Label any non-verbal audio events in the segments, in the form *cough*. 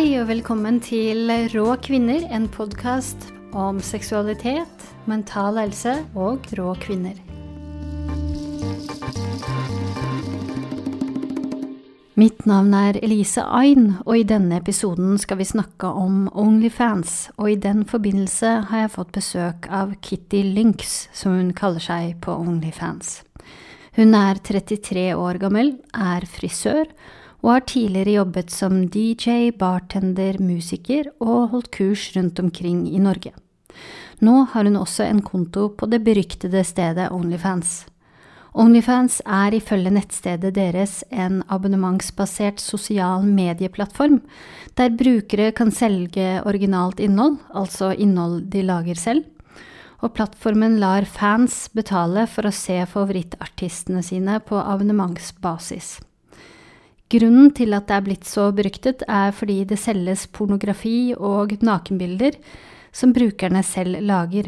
Hei og velkommen til Rå kvinner, en podkast om seksualitet, mental helse og rå kvinner. Mitt navn er Elise Ain, og i denne episoden skal vi snakke om Onlyfans. Og i den forbindelse har jeg fått besøk av Kitty Lynx, som hun kaller seg på Onlyfans. Hun er 33 år gammel, er frisør og har tidligere jobbet som DJ, bartender, musiker og holdt kurs rundt omkring i Norge. Nå har hun også en konto på det beryktede stedet Onlyfans. Onlyfans er ifølge nettstedet deres en abonnementsbasert sosial medieplattform, der brukere kan selge originalt innhold, altså innhold de lager selv, og plattformen lar fans betale for å se favorittartistene sine på abonnementsbasis. Grunnen til at det er blitt så beryktet, er fordi det selges pornografi og nakenbilder som brukerne selv lager,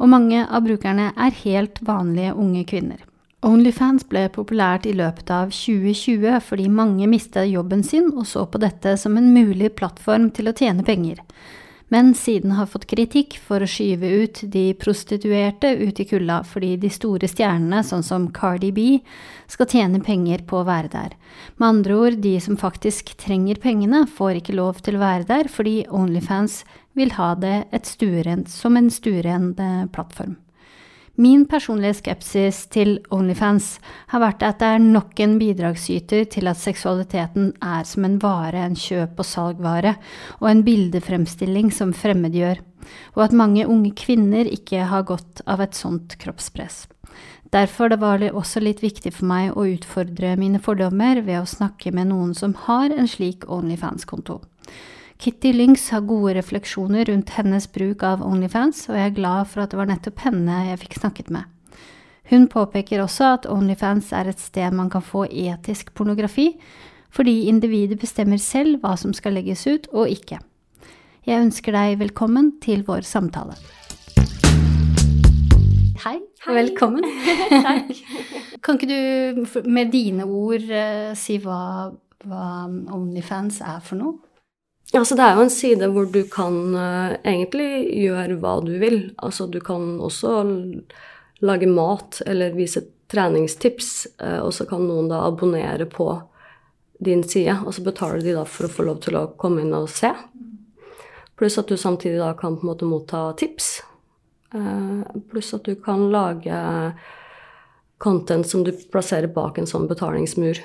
og mange av brukerne er helt vanlige unge kvinner. Onlyfans ble populært i løpet av 2020 fordi mange mistet jobben sin og så på dette som en mulig plattform til å tjene penger, men siden har fått kritikk for å skyve ut de prostituerte ut i kulda fordi de store stjernene, sånn som Cardi B, skal tjene penger på å være der. Med andre ord, de som faktisk trenger pengene, får ikke lov til å være der fordi Onlyfans vil ha det stuerent, som en stuerent plattform. Min personlige skepsis til Onlyfans har vært at det er nok en bidragsyter til at seksualiteten er som en vare, en kjøp- og salgvare, og en bildefremstilling som fremmedgjør, og at mange unge kvinner ikke har godt av et sånt kroppspress. Derfor var det også litt viktig for meg å utfordre mine fordommer ved å snakke med noen som har en slik Onlyfans-konto. Kitty Lynx har gode refleksjoner rundt hennes bruk av Onlyfans, og jeg er glad for at det var nettopp henne jeg fikk snakket med. Hun påpeker også at Onlyfans er et sted man kan få etisk pornografi, fordi individet bestemmer selv hva som skal legges ut og ikke. Jeg ønsker deg velkommen til vår samtale. Hei, og velkommen. *laughs* Takk. kan ikke du med dine ord uh, si hva, hva Onlyfans er for noe? Altså, det er jo en side hvor du kan uh, egentlig gjøre hva du vil. Altså, du kan også lage mat eller vise treningstips, uh, og så kan noen da abonnere på din side, og så betaler de da for å få lov til å komme inn og se. Pluss at du samtidig da kan på en måte motta tips. Uh, pluss at du kan lage content som du plasserer bak en sånn betalingsmur,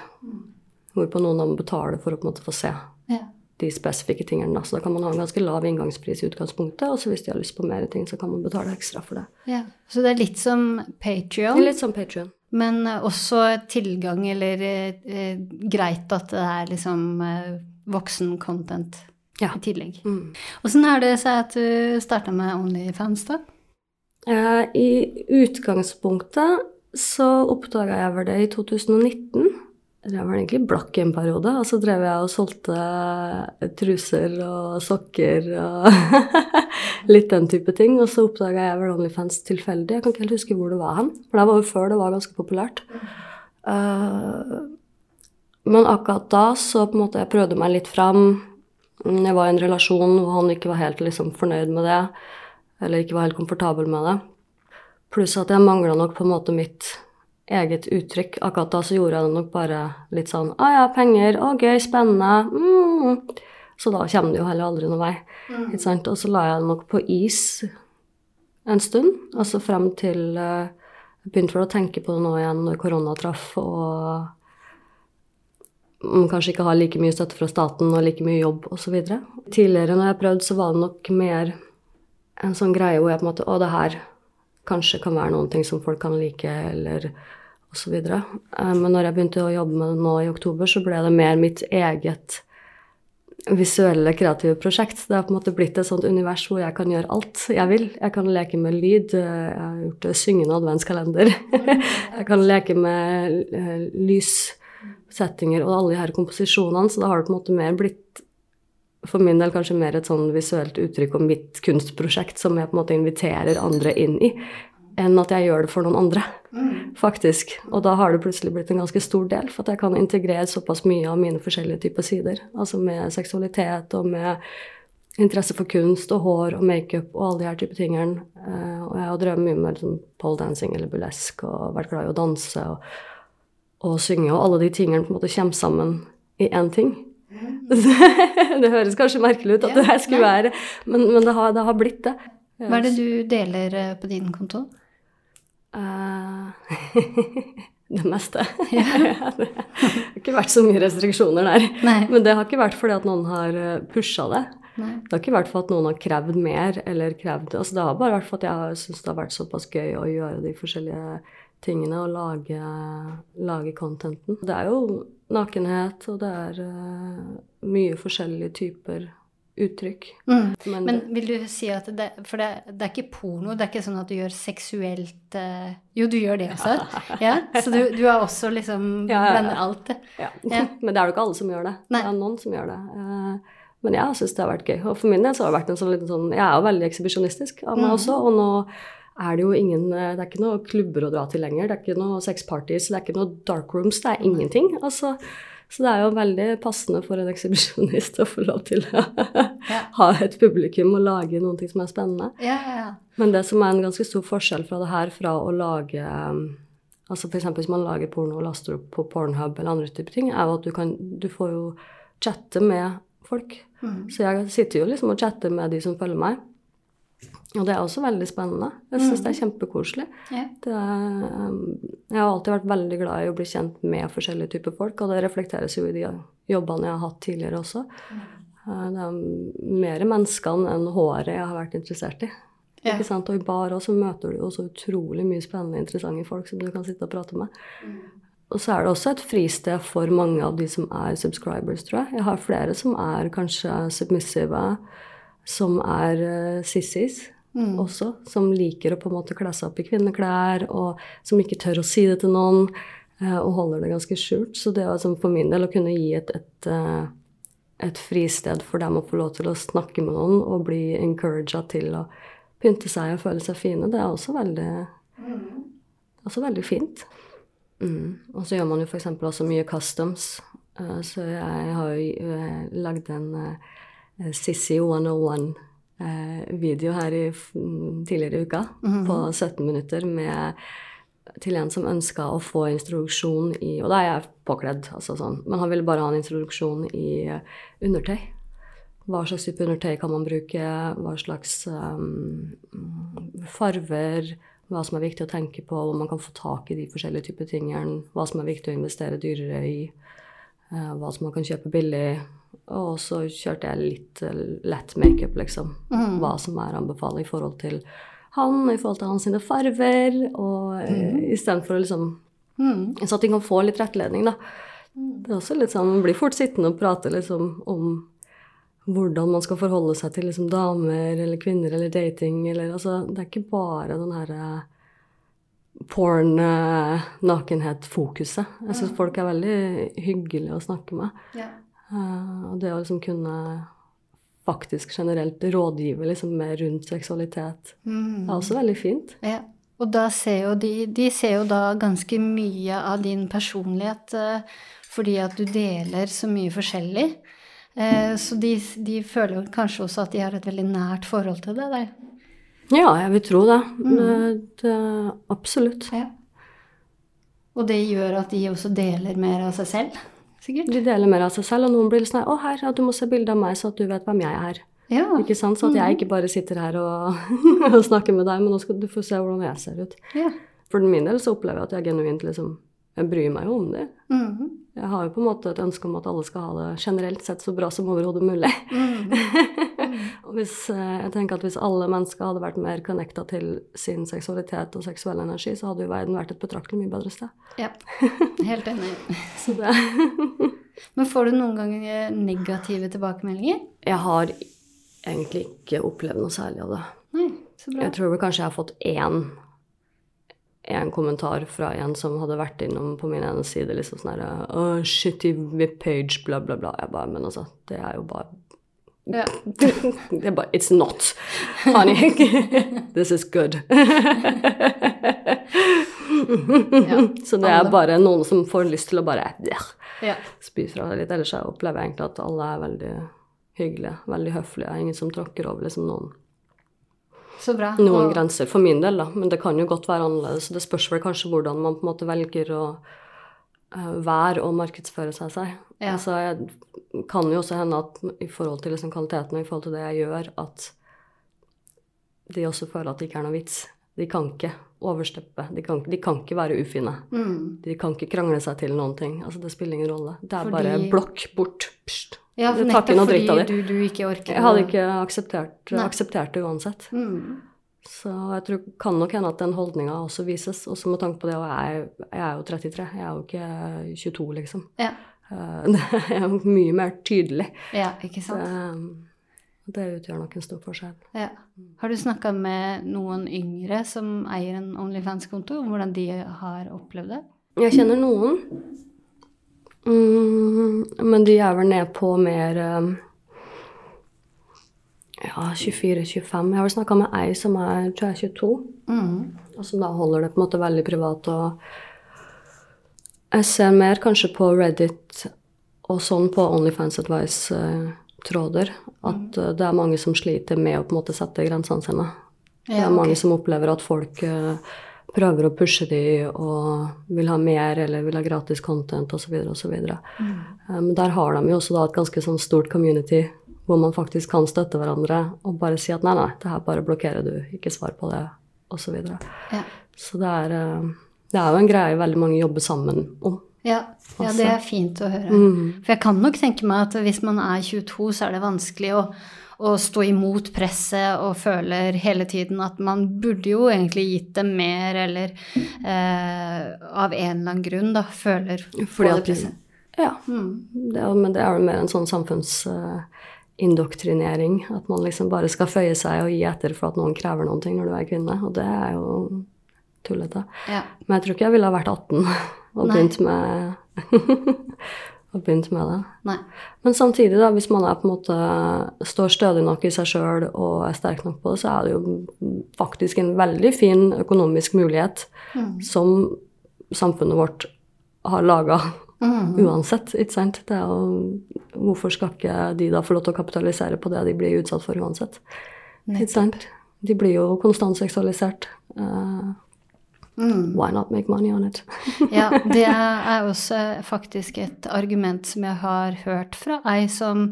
hvorpå noen da må betale for å på en måte få se. Ja de spesifikke tingene. Så da kan man ha en ganske lav inngangspris i utgangspunktet, og så hvis de har lyst på mer ting, så kan man betale ekstra for det. Ja, Så det er litt som Patrion? Litt som Patrion. Men eh, også tilgang, eller eh, greit at det er liksom eh, voksen content ja. i tillegg. Mm. Åssen er det seg at du starta med Onlyfans, da? Eh, I utgangspunktet så oppdaga jeg vel det i 2019. Jeg var egentlig blakk i en periode, og så drev jeg og solgte truser og sokker og *laughs* litt den type ting. Og så oppdaga jeg vel Onlyfans tilfeldig. Jeg kan ikke helt huske hvor det var hen, for det var jo før det var ganske populært. Uh, men akkurat da så på en måte jeg prøvde meg litt fram. Jeg var i en relasjon hvor han ikke var helt liksom, fornøyd med det, eller ikke var helt komfortabel med det. Pluss at jeg mangla nok på en måte mitt eget uttrykk. Akkurat da så gjorde jeg det nok bare litt sånn Å ja, penger. Å, gøy. Spennende. Mm. Så da kommer det jo heller aldri noen vei. Mm. Ikke sant? Og så la jeg det nok på is en stund. Altså frem til uh, Jeg begynte vel å tenke på det nå igjen når korona traff, og man kanskje ikke har like mye støtte fra staten og like mye jobb osv. Tidligere når jeg prøvde, så var det nok mer en sånn greie hvor jeg på en måte Å, det her kanskje kan være noen ting som folk kan like, eller osv. Eh, men når jeg begynte å jobbe med det nå i oktober, så ble det mer mitt eget visuelle, kreative prosjekt. Det har på en måte blitt et sånt univers hvor jeg kan gjøre alt jeg vil. Jeg kan leke med lyd. Jeg har gjort syngende adventskalender. *laughs* jeg kan leke med eh, lyssettinger og alle de her komposisjonene, så da har det på en måte mer blitt for min del kanskje mer et sånn visuelt uttrykk om mitt kunstprosjekt som jeg på en måte inviterer andre inn i. enn at jeg gjør det for noen andre, faktisk. Og da har det plutselig blitt en ganske stor del, for at jeg kan integrere såpass mye av mine forskjellige typer sider. Altså med seksualitet og med interesse for kunst og hår og makeup og alle de her type tingene. Eh, og jeg har drevet mye med sånn pole dancing eller burlesk og vært glad i å danse og, og synge, og alle de tingene på en måte kommer sammen i én ting. *laughs* det høres kanskje merkelig ut at det her skulle være, men, men det, har, det har blitt det. Hva er det du deler eh, på din konto? Uh, *laughs* det meste. *laughs* det har ikke vært så mye restriksjoner der. Nei. Men det har ikke vært fordi at noen har pusha det. Nei. Det har ikke vært for at noen har krevd mer, eller krevd altså Det har bare vært for at jeg syntes det har vært såpass gøy å gjøre de forskjellige tingene og lage, lage contenten. Det er jo nakenhet, og det er uh, mye forskjellige typer uttrykk. Mm. Men, Men vil du si at det For det, det er ikke porno, det er ikke sånn at du gjør seksuelt uh, Jo, du gjør det også? *laughs* Ja? Så du, du har også liksom Ja, ja, ja. blander alt det? ja. Ja. *laughs* Men det er jo ikke alle som gjør det. Nei. Det er noen som gjør det. Uh, Men jeg syns det har vært gøy. Og for min del så har det vært en sånn liten sånn Jeg er jo veldig ekshibisjonistisk av meg mm. også, og nå er det jo ingen eh, Det er ikke noe klubber å dra til lenger. Det er ikke noe sexparties, det er ikke noe dark rooms. Det er ingenting. Altså, så det er jo veldig passende for en ekshibisjonist *laughs* å få lov til å Ja. *laughs* ha et publikum og lage noen ting som er spennende. Ja, ja. Men det som er en ganske stor forskjell fra det her, fra å lage um, Altså f.eks. hvis man lager porno og laster opp på Pornhub eller andre typer ting, er jo at du kan Du får jo chatte med folk. Mm. Så jeg sitter jo liksom og chatter med de som følger meg. Og det er også veldig spennende. Jeg syns det er kjempekoselig. ja. Det er, um, jeg har alltid vært veldig glad i å bli kjent med forskjellige typer folk, og det reflekteres jo i de jobbene jeg har hatt tidligere også. Uh, Det er mer menneskene enn håret jeg har vært interessert i. Ja. Ikke sant? Og i bar også møter du jo så utrolig mye spennende, interessante folk som du kan sitte og prate med. Og så er det også et fristed for mange av de som er subscribers, tror jeg. Jeg har flere som er kanskje submissive, som er uh, sissies Mm. også, som liker å på en måte kle seg opp i kvinneklær, og som ikke tør å si det til noen, Uh, og holder det ganske skjult. Så det var liksom for min del å kunne gi et, et, uh, et fristed for dem å få lov til å snakke med noen og bli encouraga til å pynte seg og føle seg fine, det er også veldig, også veldig fint. Mm. Og så gjør man jo f.eks. også mye customs. Så jeg har jo lagd en Sissy 101-video her i, mm, tidligere i uka på 17 minutter med til en som ønska å få introduksjon i Og da er jeg påkledd, altså sånn. Men han ville bare ha en introduksjon i eh, undertøy. Hva slags type undertøy kan man bruke? Hva slags um, farver? Hva som er viktig å tenke på? Hvor man kan få tak i de forskjellige typer tingene? Hva som er viktig å investere dyrere i? eh, hva som man kan kjøpe billig? Og så kjørte jeg litt eh, lett makeup, liksom. Hva som er anbefalt i forhold til han, i forhold til hans sine farver, og mm. istedenfor å liksom Mm. Så at de kan få litt rettledning, da. Det er også litt sånn, Man blir fort sittende og prate liksom om hvordan man skal forholde seg til liksom damer eller kvinner eller dating eller altså Det er ikke bare den herre eh, nakenhet-fokuset. Jeg syns folk er veldig hyggelige å snakke med. Ja. Eh, og det å liksom kunne faktisk generelt rådgive liksom mer rundt seksualitet Mm. er også veldig fint. Ja. Og da ser jo de, de ser jo da ganske mye av din personlighet eh, fordi at du deler så mye forskjellig. Eh, så de, de føler jo kanskje også at de har et veldig nært forhold til det. Der. Ja, jeg vil tro det. det, det absolutt. Ja. Og det gjør at de også deler mer av seg selv, sikkert. De deler mer av seg selv, og noen blir sånn her, 'Å, her, du må se bilde av meg, så at du vet hvem jeg er'. Ja. Ikke sant? Så at jeg ikke bare sitter her og, *laughs* og snakker med deg, men nå skal du få se hvordan jeg ser ut. ja. For min del så opplever jeg at jeg genuint liksom Jeg bryr meg jo om det. Mhm. Jeg har jo på en måte et ønske om at alle skal ha det generelt sett så bra som overhodet mulig. og *laughs* hvis, eh, jeg tenker at hvis alle mennesker hadde vært mer connecta til sin seksualitet og seksuell energi, så hadde jo verden vært et betraktelig mye bedre sted. ja. Helt enig. *laughs* *laughs* Men får du noen ganger negative tilbakemeldinger? Jeg har egentlig ikke opplevd noe særlig av det. Nei, så bra. Jeg tror vel kanskje jeg har fått én en kommentar fra en som hadde vært innom på min ene side, liksom sånn herre oh, Shitty page, bla, bla, bla. Jeg bare Men altså, det er jo bare Ja. *laughs* Er bare It's not, honey. *laughs* This is good. *laughs* Så det er bare noen som får lyst til å bare ja, ja. spy fra det litt. Ellers opplever jeg egentlig at alle er veldig hyggelige, veldig høflige. Ingen som tråkker over liksom noen, Så bra. noen grenser. For min del, da. Men det kan jo godt være annerledes. Så det spørs vel kanskje hvordan man på en måte velger å eh, være og markedsføre seg seg. Ja. Altså, jeg kan jo også hende at i forhold til liksom kvaliteten og i forhold til det jeg gjør, at de også føler at det ikke er noe vits. De kan ikke oversteppe. De kan, de kan ikke være ufine. Mm. De kan ikke krangle seg til noen ting. Altså, det spiller ingen rolle. Det er Fordi- bare blokk, bort, pst. Ja, for nettopp fordi du, du ikke orker Jeg hadde ikke akseptert, akseptert det uansett. mm. Så jeg tror kan nok hende at den holdninga også vises. Også med tanke på det, og jeg, jeg er jo 33, jeg er jo ikke 22, liksom. Ja. Eh, *laughs* Det er jo mye mer tydelig. ja, ikke sant. Det, det utgjør nok en stor forskjell. Ja. Har du snakka med noen yngre som eier en Onlyfans-konto, om hvordan de har opplevd det? Jeg kjenner noen, mm, men de er vel ned på mer eh, ja, 24-25. Jeg har vel snakka med ei som er tror jeg, 22. Mm. Og som da holder det på en måte veldig privat. Og jeg ser mer kanskje på Reddit og sånn på Onlyfans Advice-tråder at mm. det er mange som sliter med å på en måte sette grensene sine. det er mange okay. som opplever at folk eh, prøver å pushe de og vil ha mer eller vil ha gratis content osv. osv. Mm. Um, der har de jo også da et ganske sånn stort community hvor man faktisk kan støtte hverandre og bare si at nei, nei, det her bare blokkerer du, ikke svar på det, osv. Så, videre. Ja. så det er, eh, det er jo en greie veldig mange jobber sammen om. Ja, ja, det er fint å høre. Mm. For jeg kan nok tenke meg at hvis man er 22, så er det vanskelig å, å stå imot presset og føler hele tiden at man burde jo egentlig gitt dem mer, eller eh, av en eller annen grunn, da, føler Fordi at presset. Ja, Mm. det men det er jo mer en sånn samfunnsindoktrinering. at man liksom bare skal føye seg og gi etter for at noen krever noen ting når du er kvinne. Og det er jo tullete. Ja. Men jeg tror ikke jeg ville ha vært 18 *laughs* og begynt med, *laughs* og begynt med det. Nei. Men samtidig, da, hvis man er på en måte står stødig nok i seg sjøl og er sterk nok på det, så er det jo faktisk en veldig fin økonomisk mulighet Mm. som samfunnet vårt har laga Mm. uansett, ikke sant? Det er jo, hvorfor skal ikke de da få lov til å kapitalisere på det de blir utsatt for uansett? Ikke sant? De blir jo konstant seksualisert. Eh, Mm. why not make money on it? *laughs* Ja, det *laughs* er også faktisk et argument som jeg har hørt fra ei som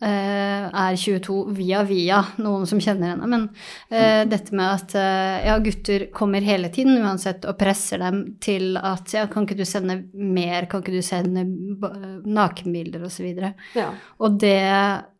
eh, er 22 via via, noen som kjenner henne. Men eh, dette med at eh, ja, gutter kommer hele tiden uansett og presser dem til at ja, kan ikke du sende mer, kan ikke du sende ba- nakenbilder osv. Og, ja. og det,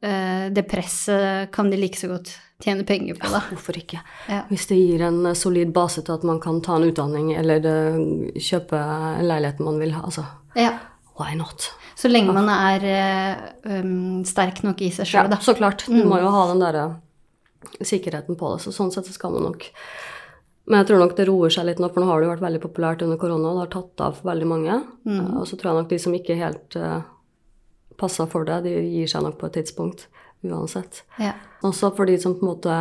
eh, det presset kan de like så godt tjene penger på, da. Hvorfor ikke? Ja. Hvis det gir en eh, solid base til at man kan ta en utdanning eller eh, kjøpe leiligheten man vil ha, altså Ja. why not? Så lenge man er eh, um, sterk nok i seg Ja, da. så klart. Du må jo ha den derre sikkerheten på det, så sånn sett så skal man nok Men jeg tror nok det roer seg litt nå, for nå har det jo vært veldig populært under korona, det har tatt av for veldig mange. Mm. Og så tror jeg nok de som ikke helt uh, passa for det, de gir seg nok på et tidspunkt uansett. Ja. Også for de som på en måte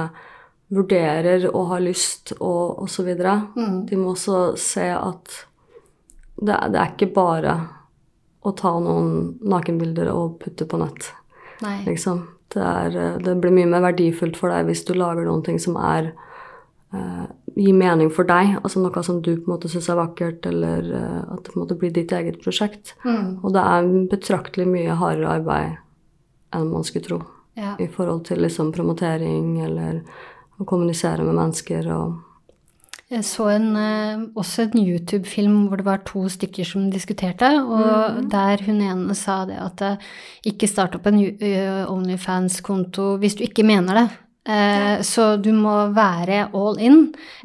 vurderer og har lyst og osv. Mm. De må også se at det, er- det er ikke bare å ta noen nakenbilder og putte på nett, Nei. liksom. Det, er, det blir mye mer verdifullt for deg hvis du lager noen ting som er eh, gir mening for deg, altså noe som du på en måte syns er vakkert, eller eh, at det på en måte blir ditt eget prosjekt. Mm. Og det er betraktelig mye hardere arbeid enn man skulle tro Ja. i forhold til liksom promotering eller å kommunisere med mennesker og Jeg så en, eh, også en YouTube-film hvor det var to stykker som diskuterte, og der hun ene sa det at eh, ikke start opp en eh, Onlyfans-konto hvis du ikke mener det. Eh, Så du må være all in,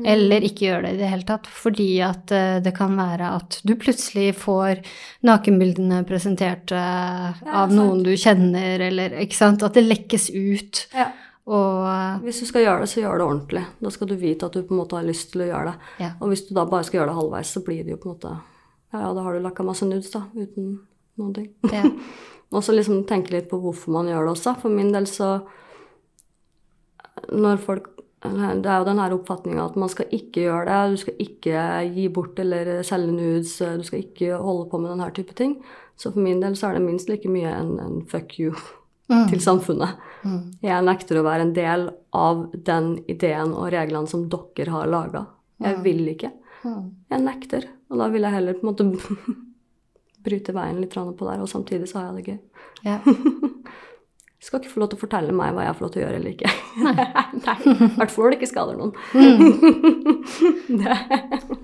eller ikke gjøre det i det hele tatt. Fordi at eh, det kan være at du plutselig får nakenbildene presentert eh, av noen du kjenner, eller ikke sant. At det lekkes ut. Og eh, Hvis du skal gjøre det, så gjør det ordentlig. Da skal du vite at du på en måte har lyst til å gjøre det. Ja. Og hvis du da bare skal gjøre det halvveis, så blir det jo på en måte Ja, ja, da har du lakka masse nudes, da, uten noen ting. Ja. *laughs* Og så liksom tenke litt på hvorfor man gjør det også. For min del så Når folk Det er jo den her oppfatninga at man skal ikke gjøre det. Du skal ikke gi bort eller selge nudes. Du skal ikke holde på med denne type ting. Så for min del så er det minst like mye en, en fuck you Mm. til samfunnet. Mm. Jeg nekter å være en del av den ideen og reglene som dere har laga. Jeg vil ikke. Mm. Jeg nekter. Og da vil jeg heller på en måte *laughs* bryte veien litt på der, og samtidig så har jeg det gøy. Ja. *laughs* Du skal ikke få lov til å fortelle meg hva jeg får lov til å gjøre eller ikke. *laughs* Nei. I hvert fall når det ikke skader noen.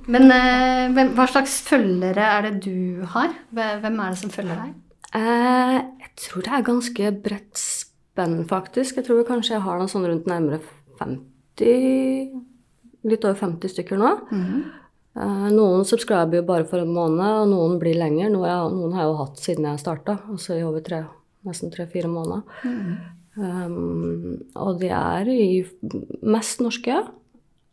*laughs* Men eh, hva slags følgere er det du har? Hvem er det som følger deg? Eh, jeg tror det er ganske bredt spenn, faktisk. Jeg tror kanskje jeg har noen sånn rundt nærmere 50 Litt over 50 stykker nå. Eh, noen subscriber jo bare for en måned, og noen blir lenger. Noe jeg, noen har jeg jo hatt siden jeg starta, altså i over tre, nesten tre-fire måneder. Um, og de er i mest norske.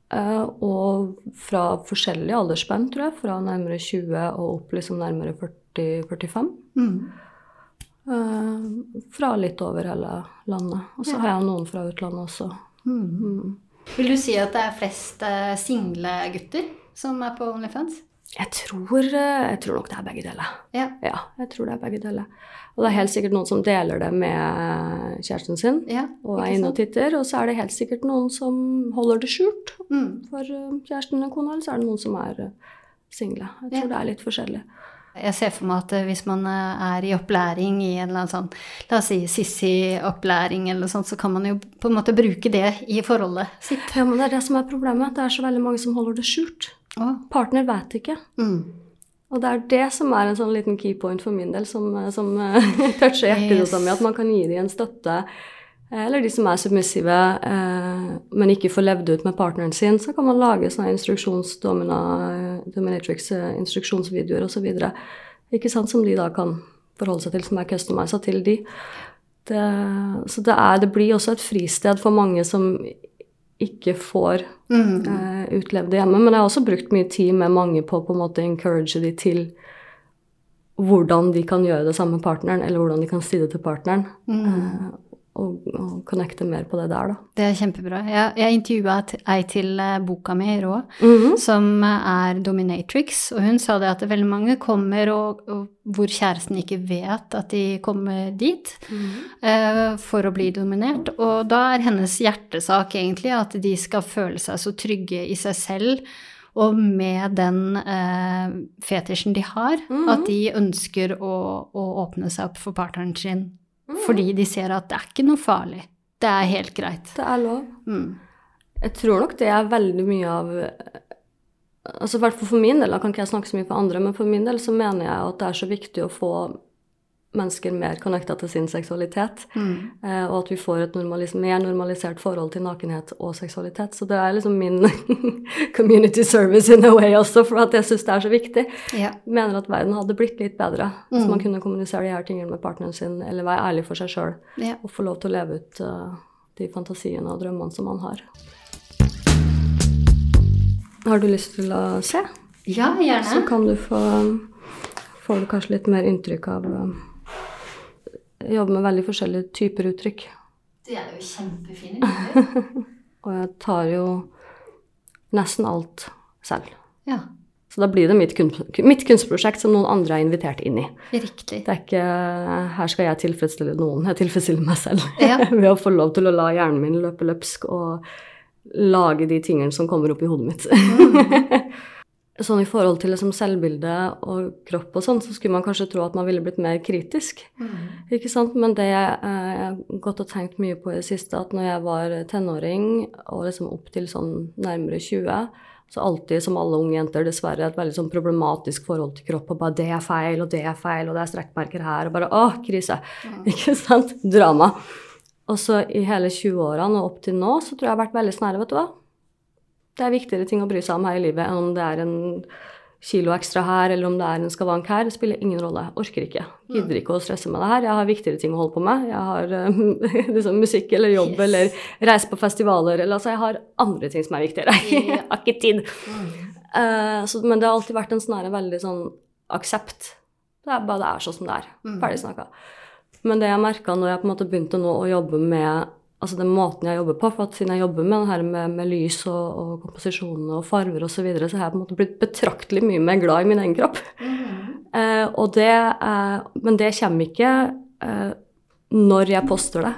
Uh, og fra forskjellige aldersspenn, tror jeg. Fra nærmere 20 og opp liksom nærmere 40-45. Mm. Uh, fra litt over hele landet. Og så har jeg noen fra utlandet også. Mm. Vil du si at det er flest eh, single gutter som er på OnlyFans? Jeg tror, eh, jeg tror nok det er begge deler. Ja. Ja, jeg tror det er begge deler. Og det er helt sikkert noen som deler det med kjæresten sin ja og er inne og titter. Og så er det helt sikkert noen som holder det skjult Mm. for eh, kjæresten eller kona, eller så er det noen som er eh, single. Jeg tror Ja. det er litt forskjellig. Jeg ser for meg at eh, hvis man eh, er i opplæring i en eller annen sånn, la oss si sissy-opplæring eller noe sånt, så kan man jo på en måte bruke det i forholdet sitt. Ja, men det er det som er problemet. Det er så veldig mange som holder det skjult. Å. Partner vet ikke. Mm. Og det er det som er en sånn liten key point for min del, som, som eh, *laughs* toucher hjerterota Yes. at man kan gi dem en støtte. eh, Eller de som er submissive, eh, men ikke får levd ut med partneren sin, så kan man lage sånne instruksjons-dominatrix-instruksjonsvideoer osv. Ikke sant, som de da kan forholde seg til, som er customiza til de. Det, så det, er, det blir også et fristed for mange som ikke får Mm. eh, utlevd det hjemme. Men jeg har også brukt mye tid med mange på å på en måte encourage de til hvordan de kan gjøre det samme med partneren, eller hvordan de kan si det til partneren. eh, og, og connecte mer på det der, da. Det er kjempebra. Jeg, jeg intervjua ei til eh, boka mi, Rå, Mhm. som er dominatrix, og hun sa det at veldig mange kommer og, og hvor kjæresten ikke vet at de kommer dit eh, for å bli dominert. Og da er hennes hjertesak egentlig at de skal føle seg så trygge i seg selv og med den eh, fetisjen de har, at de ønsker å, å åpne seg opp for partneren sin. Fordi de ser at det er ikke noe farlig. Det er helt greit. Det er lov. Mm. Jeg tror nok det er veldig mye av altså hvert fall For min del, da kan ikke jeg snakke så mye for andre, men for min del så mener jeg at det er så viktig å få mennesker mer connecta til sin seksualitet. Mm. Eh, og at vi får et normalis mer normalisert forhold til nakenhet og seksualitet. Så det er liksom min *laughs* community service in a way også, for at jeg syns det er så viktig. Ja. Mener at verden hadde blitt litt bedre hvis man kunne kommunisere de her tingene med partneren sin, eller være ærlig for seg sjøl Ja. og få lov til å leve ut uh, de fantasiene og drømmene som man har. Har du lyst til å se? ja, gjerne. Så kan du få Får du kanskje litt mer inntrykk av eh, jobber med veldig forskjellige typer uttrykk. Det er jo kjempefine *laughs* Og jeg tar jo nesten alt selv. Ja, Så da blir det mitt, kunst, mitt kunstprosjekt som noen andre er invitert inn i. riktig. Det er ikke her skal jeg tilfredsstille noen, jeg tilfredsstiller meg selv. Ja. *laughs* Ved å få lov til å la hjernen min løpe løpsk og lage de tingene som kommer opp i hodet mitt. *laughs* sånn i forhold til liksom selvbilde og kropp og sånn, så skulle man kanskje tro at man ville blitt mer kritisk. Ikke sant? Men det jeg eh, jeg har gått og tenkt mye på i det siste, at når jeg var tenåring og liksom opp til sånn nærmere 20, så alltid, som alle unge jenter, dessverre et veldig sånn problematisk forhold til kropp. Og bare 'det er feil, og det er feil, og det er strekkmerker her', og bare 'å, krise'. *laughs* Ikke sant? Drama. Og så i hele 20-årene og opp til nå, så tror jeg jeg har vært veldig sånn her, vet du hva. Det er viktigere ting å bry seg om her i livet enn om det er en kilo ekstra her, eller om det er en skavank her. Det spiller ingen rolle. Orker ikke. Gidder ikke å stresse med det her. Jeg har viktigere ting å holde på med. Jeg har eh, *laughs* liksom musikk eller jobb Yes. eller reise på festivaler. Eller altså, jeg har andre ting som er viktigere. *laughs* jeg har ikke tid. Eh, så, men det har alltid vært en sånn veldig sånn aksept. Det er bare det er sånn som det er. Ferdig snakka. Men det jeg merka når jeg på en måte begynte nå å jobbe med altså den måten jeg jobber på, for at siden jeg jobber med det her med, med lys og, og komposisjoner og farger osv., så, videre, så har jeg på en måte blitt betraktelig mye mer glad i min egen kropp. Eh, og det, eh, men det kommer ikke eh, når jeg poster det.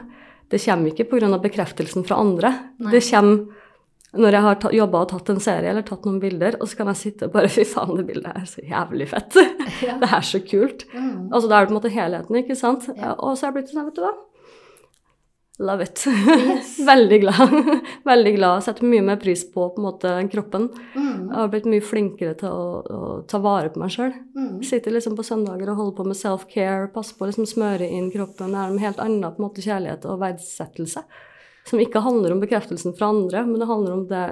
Det kommer ikke pga. bekreftelsen fra andre. Nei. Det kommer når jeg har jobba og tatt en serie eller tatt noen bilder, og så kan jeg sitte og bare *laughs* Fy faen, det bildet er så jævlig fett. *laughs* Ja. Det er så kult. Mm. Altså, da er det på en måte helheten, ikke sant? Ja. Og så er jeg blitt sånn, vet du hva. Love it. Yes. *laughs* Veldig glad. *laughs* Veldig glad. Setter mye mer pris på på måte kroppen. Mm. Jeg har blitt mye flinkere til å, å ta vare på meg sjøl. Mm. Sitter liksom på søndager og holder på med self-care, passer på å liksom smøre inn kroppen. Det er en helt annen på en måte kjærlighet og verdsettelse. Som ikke handler om bekreftelsen fra andre, men det handler om det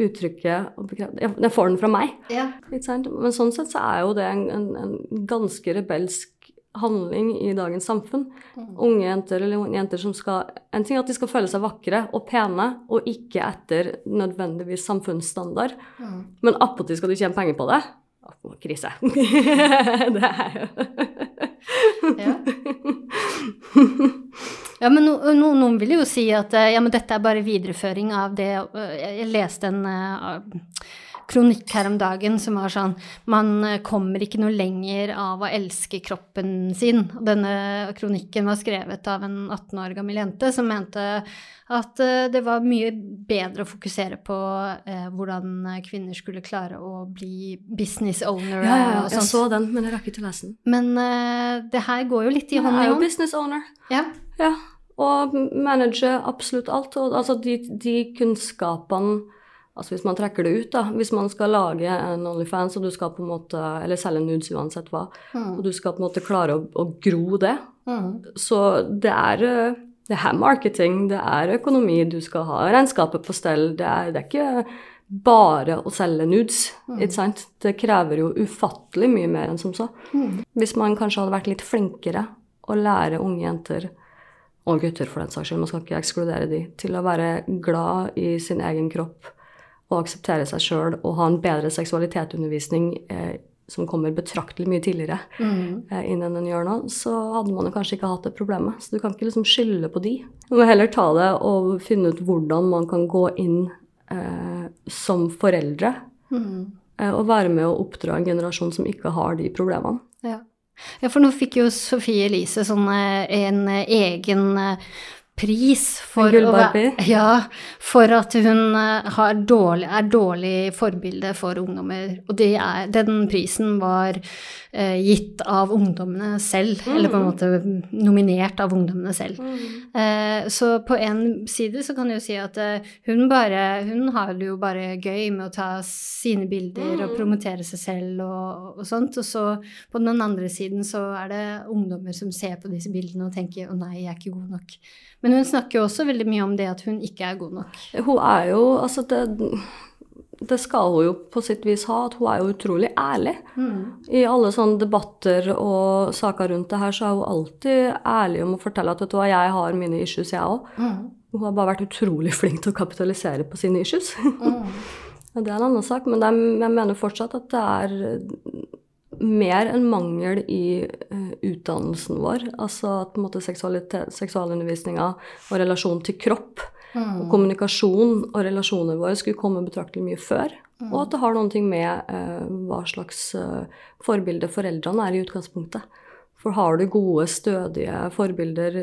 uttrykket og jeg får den fra meg. Ja. Men sånn sett så er jo det en, en, en ganske rebelsk handling i dagens samfunn. Unge jenter eller unge jenter som skal En ting er at de skal føle seg vakre og pene, og ikke etter nødvendigvis samfunnsstandard. Mm. Men attpåtil skal de tjene penger på det. Å, Krise. *laughs* det er jo Ja. Ja, men no, no, noen vil jo si at eh, ja, men dette er bare videreføring av det eh, Jeg leste en eh, kronikk her om dagen som var sånn Man eh, kommer ikke noe lenger av å elske kroppen sin. Denne kronikken var skrevet av en 18 år gammel jente som mente at eh, det var mye bedre å fokusere på eh, hvordan kvinner skulle klare å bli business owner Ja, ja, og jeg så den, men jeg rakk ikke å lese den. Men eh, det her går jo litt i Jeg hånd Jeg er jo business owner. Ja. Ja, og manager absolutt alt. Og altså de, de kunnskapene Altså hvis man trekker det ut, da. Hvis man skal lage en Onlyfans, og du skal på en måte Eller selge nudes uansett hva, og du skal på en måte klare å, å gro det, Mm. så det er eh, det er marketing, det er økonomi, du skal ha regnskapet på stell. Det er, det er ikke bare å selge nudes, ikke sant? Det krever jo ufattelig mye mer enn som så. Hvis man kanskje hadde vært litt flinkere å lære unge jenter og gutter for den saks skyld, man skal ikke ekskludere de, til å være glad i sin egen kropp og akseptere seg sjøl og ha en bedre seksualitetsundervisning eh, som kommer betraktelig mye tidligere Mm. eh, inn enn den gjør nå, så hadde man jo kanskje ikke hatt det problemet. Så du kan ikke liksom skylde på de. Du må heller ta det og finne ut hvordan man kan gå inn eh, som foreldre Mm. eh, og være med å oppdra en generasjon som ikke har de problemene. Ja. ja, for nå fikk jo Sofie Elise sånn eh, en egen eh, pris for, være- ja, for at hun eh, har dårlig, er dårlig forbilde for ungdommer. Og det er, den prisen var eh, gitt av ungdommene selv, eller på en måte nominert av ungdommene selv. Eh, så på en side så kan du si at eh, hun bare Hun har det jo bare gøy med å ta sine bilder og promotere seg selv og, og sånt. Og så på den andre siden så er det ungdommer som ser på disse bildene og tenker 'å nei, jeg er ikke god nok'. Men hun snakker jo også veldig mye om det at hun ikke er god nok. Hun er jo Altså, det, det skal hun jo på sitt vis ha, at hun er jo utrolig ærlig. I alle sånne debatter og saker rundt det her, så er hun alltid ærlig om å fortelle at vet du hva, jeg har mine issues, jeg òg. Hun har bare vært utrolig *laughs* flink til å kapitalisere på sine issues. Mm. *laughs* det er en annen sak, men er, jeg mener fortsatt at det er mer en mangel i uh, utdannelsen vår. Altså at på en måte seksualundervisninga og relasjon til kropp og kommunikasjon og relasjoner våre skulle komme betraktelig mye før. Og at det har ting med uh, hva slags uh, forbilde foreldrene er i utgangspunktet. For har du gode, stødige forbilder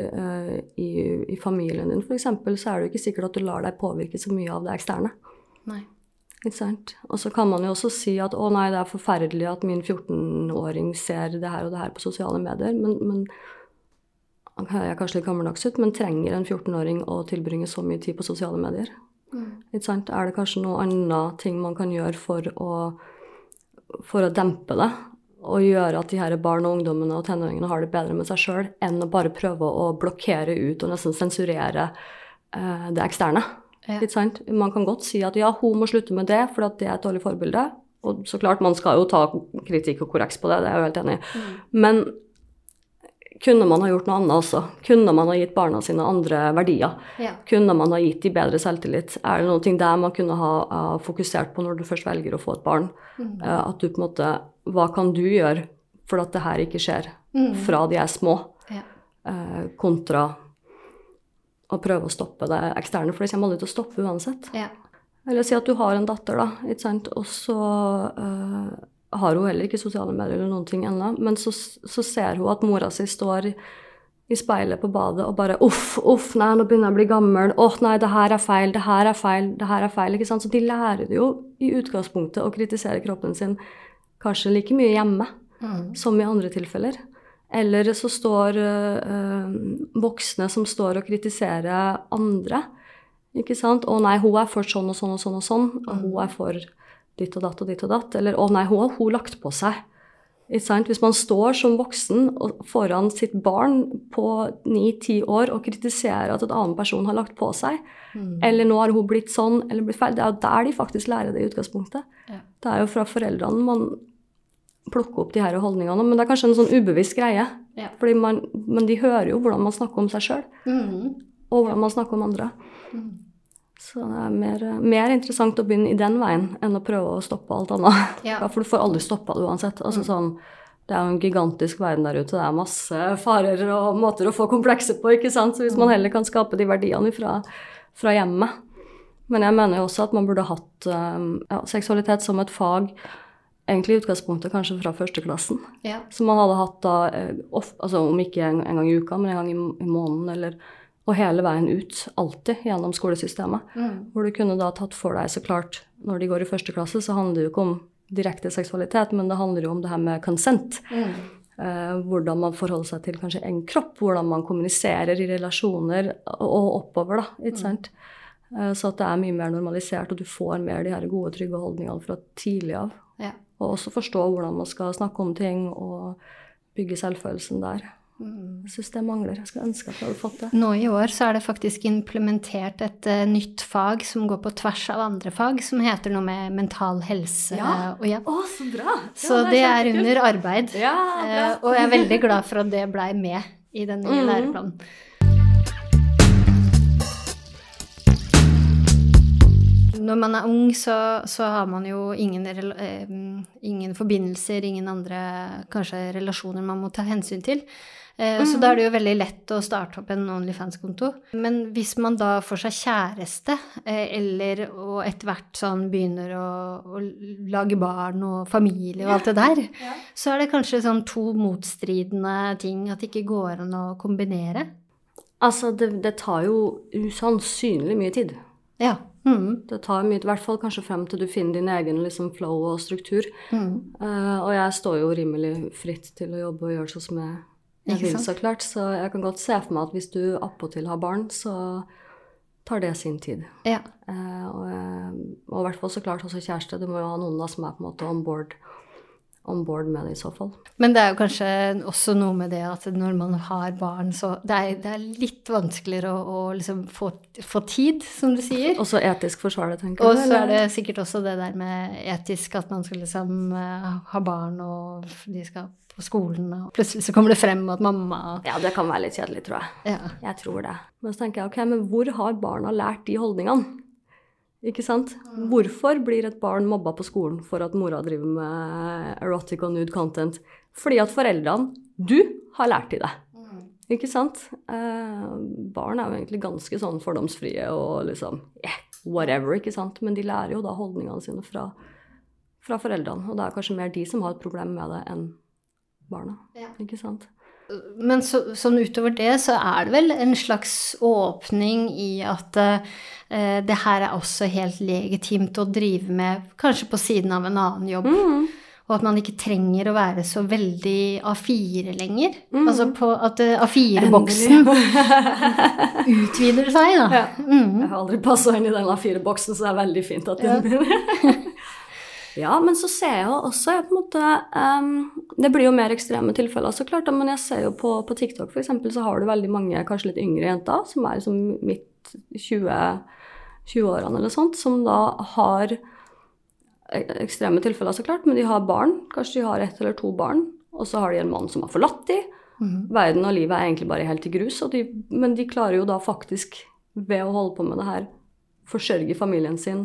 i, i familien din f.eks., så er det jo ikke sikkert at du lar deg påvirke så mye av det eksterne. Nei. Og så kan man jo også si at å nei, det er forferdelig at min 14-åring ser det her og det her på sosiale medier, men, men jeg er kanskje litt gammeldags ut, men trenger en 14-åring å tilbringe så mye tid på sosiale medier? Sant? Er det kanskje noe annet ting man kan gjøre for å, for å dempe det? Og gjøre at de her barn og ungdommene og tenåringene har det bedre med seg sjøl, enn å bare prøve å blokkere ut og nesten sensurere eh, det eksterne. Ja. Litt sant? Man kan godt si at ja, hun må slutte med det, for det er et dårlig forbilde. Og så klart, man skal jo ta kritikk og korreks på det, det er jeg jo helt enig i. Men kunne man ha gjort noe annet også? Kunne man ha gitt barna sine andre verdier? Ja. Kunne man ha gitt dem bedre selvtillit? Er det noe der man kunne ha uh, fokusert på når du først velger å få et barn? Uh, at du på en måte Hva kan du gjøre for at det her ikke skjer Mm. fra de er små, Ja. eh, kontra å prøve å stoppe det eksterne, for det kommer aldri til å stoppe uansett. Ja. Eller si at du har en datter, da, ikke sant, og så uh, har hun heller ikke sosiale medier eller noen ting ennå, men så, så ser hun at mora si står i speilet på badet og bare uff, uff, nei, nå begynner jeg å bli gammel, åh, nei, det her er feil, det her er feil, det her er feil, ikke sant. Så de lærer jo i utgangspunktet å kritisere kroppen sin kanskje like mye hjemme Mm. som i andre tilfeller. Eller så står øh, voksne som står og kritiserer andre. Ikke sant? 'Å nei, hun er for sånn og sånn og sånn og sånn', og hun er for ditt og datt og ditt og datt. Eller 'å nei, hun har hun lagt på seg'. Ikke sant? Hvis man står som voksen foran sitt barn på ni-ti år og kritiserer at en annen person har lagt på seg, eller 'nå har hun blitt sånn', eller blitt feil, det er jo der de faktisk lærer det i utgangspunktet. Ja. Det er jo fra foreldrene man plukker opp de her holdningene, men det er kanskje en sånn ubevisst greie. Ja. Fordi man, men de hører jo hvordan man snakker om seg sjøl, Mm. og hvordan man snakker om andre. Så det er mer, mer interessant å begynne i den veien enn å prøve å stoppe alt annet. Ja. *laughs* For du får aldri stoppa det uansett. Altså, sånn, det er jo en gigantisk verden der ute. Det er masse farer og måter å få komplekser på. ikke sant? Så hvis man heller kan skape de verdiene fra, fra hjemmet. Men jeg mener jo også at man burde hatt um, ja, seksualitet som et fag egentlig i utgangspunktet kanskje fra førsteklassen. Ja. Som man hadde hatt da, eh, of, altså om ikke en, en gang i uka, men en gang i, i måneden, eller, og hele veien ut, alltid gjennom skolesystemet. Mm. Hvor du kunne da tatt for deg, så klart, når de går i første klasse, så handler det jo ikke om direkte seksualitet, men det handler jo om det her med consent. Mm. Eh, hvordan man forholder seg til kanskje en kropp, hvordan man kommuniserer i relasjoner og oppover, da. ikke sant? Eh, så at det er mye mer normalisert, og du får mer de her gode, trygge holdningene fra tidlig av. Ja. Og også forstå hvordan man skal snakke om ting og bygge selvfølelsen der. Jeg syns det mangler. Jeg skulle ønske at jeg hadde fått det. Nå i år så er det faktisk implementert et uh, nytt fag som går på tvers av andre fag, som heter noe med mental helse Ja. og ja. Å, så bra! Så det er under arbeid. Ja. Eh, og jeg er veldig glad for at det blei med i den nye Mhm. læreplanen. Når man er ung, så, så har man jo ingen, eh, ingen forbindelser, ingen andre kanskje relasjoner man må ta hensyn til. Eh, Så da er det jo veldig lett å starte opp en Onlyfans-konto. Men hvis man da får seg kjæreste, eh, eller og etter hvert sånn begynner å, å lage barn og familie og alt det der, så er det kanskje sånn to motstridende ting at det ikke går an å kombinere. Altså, det, det tar jo usannsynlig mye tid. Ja. Mm. Det tar mye, i hvert fall kanskje frem til du finner din egen liksom, flow og struktur. Mm. Uh, og jeg står jo rimelig fritt til å jobbe og gjøre sånn som jeg, jeg vil, så klart. Så jeg kan godt se for meg at hvis du appåtil har barn, så tar det sin tid. Ja. Uh, og, eh, og i hvert fall så klart også kjæreste. Du må jo ha noen da som er på en måte on board, on board med det i så fall. Men det er jo kanskje også noe med det at når man har barn, så det er, det er litt vanskeligere å, å liksom få, få tid, som du sier. Også etisk forsvarlig, tenker jeg. Og så er det sikkert også det der med etisk, at man skal liksom eh, ha barn, og de skal på skolen, og plutselig så kommer det frem at mamma Ja, det kan være litt kjedelig, tror jeg. Ja. Jeg tror det. Men så tenker jeg, ok, men hvor har barna lært de holdningene? Ikke sant? Hvorfor blir et barn mobba på skolen for at mora driver med erotic og nude content? Fordi at foreldrene, du, har lært i det. Ikke sant? Eh, barn er jo egentlig ganske sånn fordomsfrie og liksom yeah, whatever, ikke sant? Men de lærer jo da holdningene sine fra, fra foreldrene. Og det er kanskje mer de som har et problem med det, enn barna. Ja. Ikke sant? Men så, sånn utover det så er det vel en slags åpning i at eh, det her er også helt legitimt å drive med, kanskje på siden av en annen jobb. Og at man ikke trenger å være så veldig A4 lenger. Altså på at eh, A4-boksen *laughs* utvider seg, da. Ja. Mm. Jeg har aldri passa inn i den A4-boksen, så det er veldig fint at den begynner. *laughs* ja, men så ser jeg jo også jeg på en måte um, Det blir jo mer ekstreme tilfeller, så klart, men jeg ser jo på, på TikTok eksempel, så har du veldig mange kanskje litt yngre jenter, som er liksom midt 20 20-årene eller sånt, som da har ekstreme tilfeller, så klart, men de har barn. Kanskje de har ett eller to barn, og så har de en mann som har forlatt de. Verden og livet er egentlig bare helt i grus, og de, men de klarer jo da faktisk, ved å holde på med det her, forsørge familien sin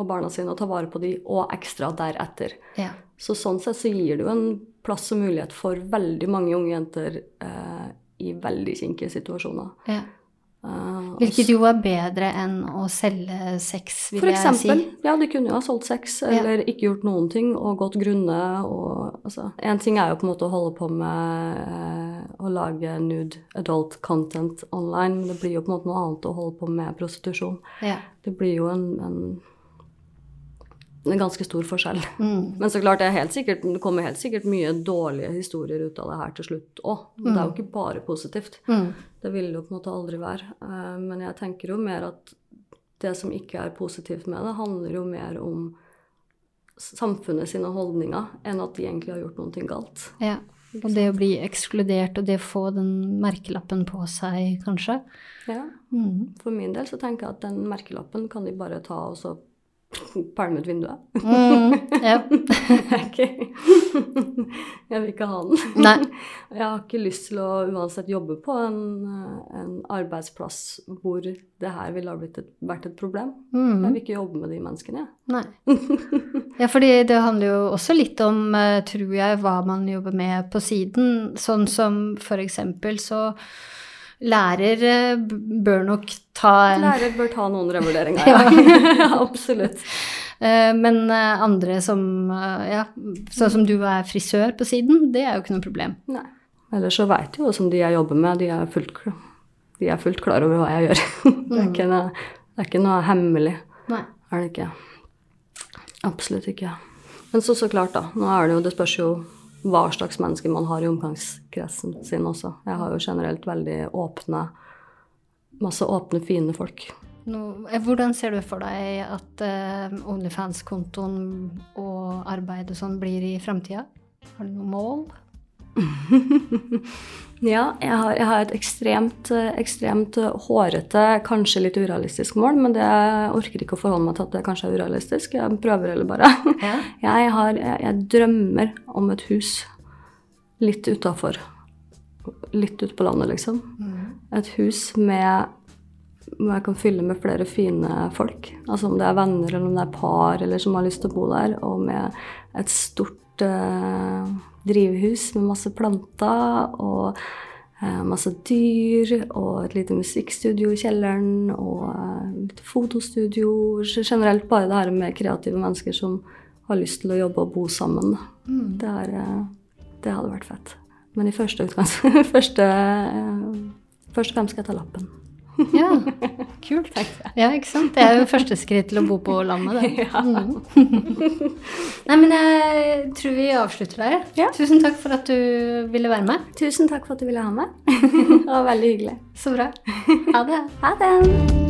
og barna sine og ta vare på de, og ekstra deretter. Ja. Så sånn sett så gir det jo en plass og mulighet for veldig mange unge jenter eh, i veldig kinkige situasjoner. Ja. Uh, Hvilket jo er bedre enn å selge sex, vil For jeg eksempel. si. Ja, de kunne jo ha solgt sex eller ikke gjort noen ting og gått grunne. Og, altså, en ting er jo på en måte å holde på med eh, å lage nude adult content online, men det blir jo på en måte noe annet å holde på med prostitusjon. Ja. Det blir jo en, en, en ganske stor forskjell. Mm. Men så klart, det, helt sikkert, det kommer helt sikkert mye dårlige historier ut av det her til slutt òg. Det er jo ikke bare positivt. Mm. Det vil det jo på en måte aldri være. Eh, Men jeg tenker jo mer at det som ikke er positivt med det, handler jo mer om samfunnet sine holdninger enn at de egentlig har gjort noe galt. Ja. Og det å bli ekskludert, og det å få den merkelappen på seg, kanskje. Ja. Mm. For min del så tenker jeg at den merkelappen kan de bare ta og så pælme ut vinduet. Mm. Ja. *laughs* Jeg jeg vil ikke ha den. Nei. Jeg har ikke lyst til å uansett jobbe på en, en arbeidsplass hvor det her ville ha et, vært et problem. Jeg Mm. vil ikke jobbe med de menneskene. jeg. Nei. Ja, fordi det handler jo også litt om, eh, tror jeg, hva man jobber med på siden. Sånn som for eksempel så lærer eh, bør nok ta en Lærer bør ta noen revurderinger, *laughs* Ja. *laughs* Absolutt. Eh, Men eh, andre som Ja, sånn som du er frisør på siden, det er jo ikke noe problem. Nei. Ellers så veit jo som de jeg jobber med, de er fullt, de er fullt klar over hva jeg gjør. *laughs* Det er ikke noe, det er ikke noe hemmelig. Nei. Er det ikke? Absolutt ikke. Men så så klart, da. Nå er det jo Det spørs jo hva slags mennesker man har i omgangskretsen sin også. Jeg har jo generelt veldig åpne Masse åpne, fine folk. Nå, eh, hvordan ser du for deg at uh, Onlyfans-kontoen og arbeid og sånn blir i framtida? Har du noe mål? *laughs* Ja, jeg har, jeg har et ekstremt, ekstremt hårete, kanskje litt urealistisk mål, men det orker ikke å forholde meg til at det kanskje er urealistisk. Jeg prøver heller bare. Ja. *laughs* Jeg, har, jeg, jeg drømmer om et hus litt utafor. Litt ute på landet, liksom. Et hus med hvor jeg kan fylle med flere fine folk. Altså om det er venner, eller om det er par, eller som har lyst til å bo der. Og med et stort eh, drivhus med masse planter og eh, masse dyr. Og et lite musikkstudio i kjelleren, og eh, litt fotostudio. Generelt bare det her med kreative mennesker som har lyst til å jobbe og bo sammen. Det, er, eh, det hadde vært fett. Men i første utgangs... *laughs* første, eh, først og fremst skal jeg ta lappen. Ja, *laughs* kult. Ja, ikke sant? Det er jo første skritt til å bo på landet, det. *laughs* Mm. *laughs* Nei, men jeg tror vi avslutter der. Ja. Tusen takk for at du ville være med. Tusen takk for at du ville ha meg. det var veldig hyggelig. Så bra. Ha det. Ha det!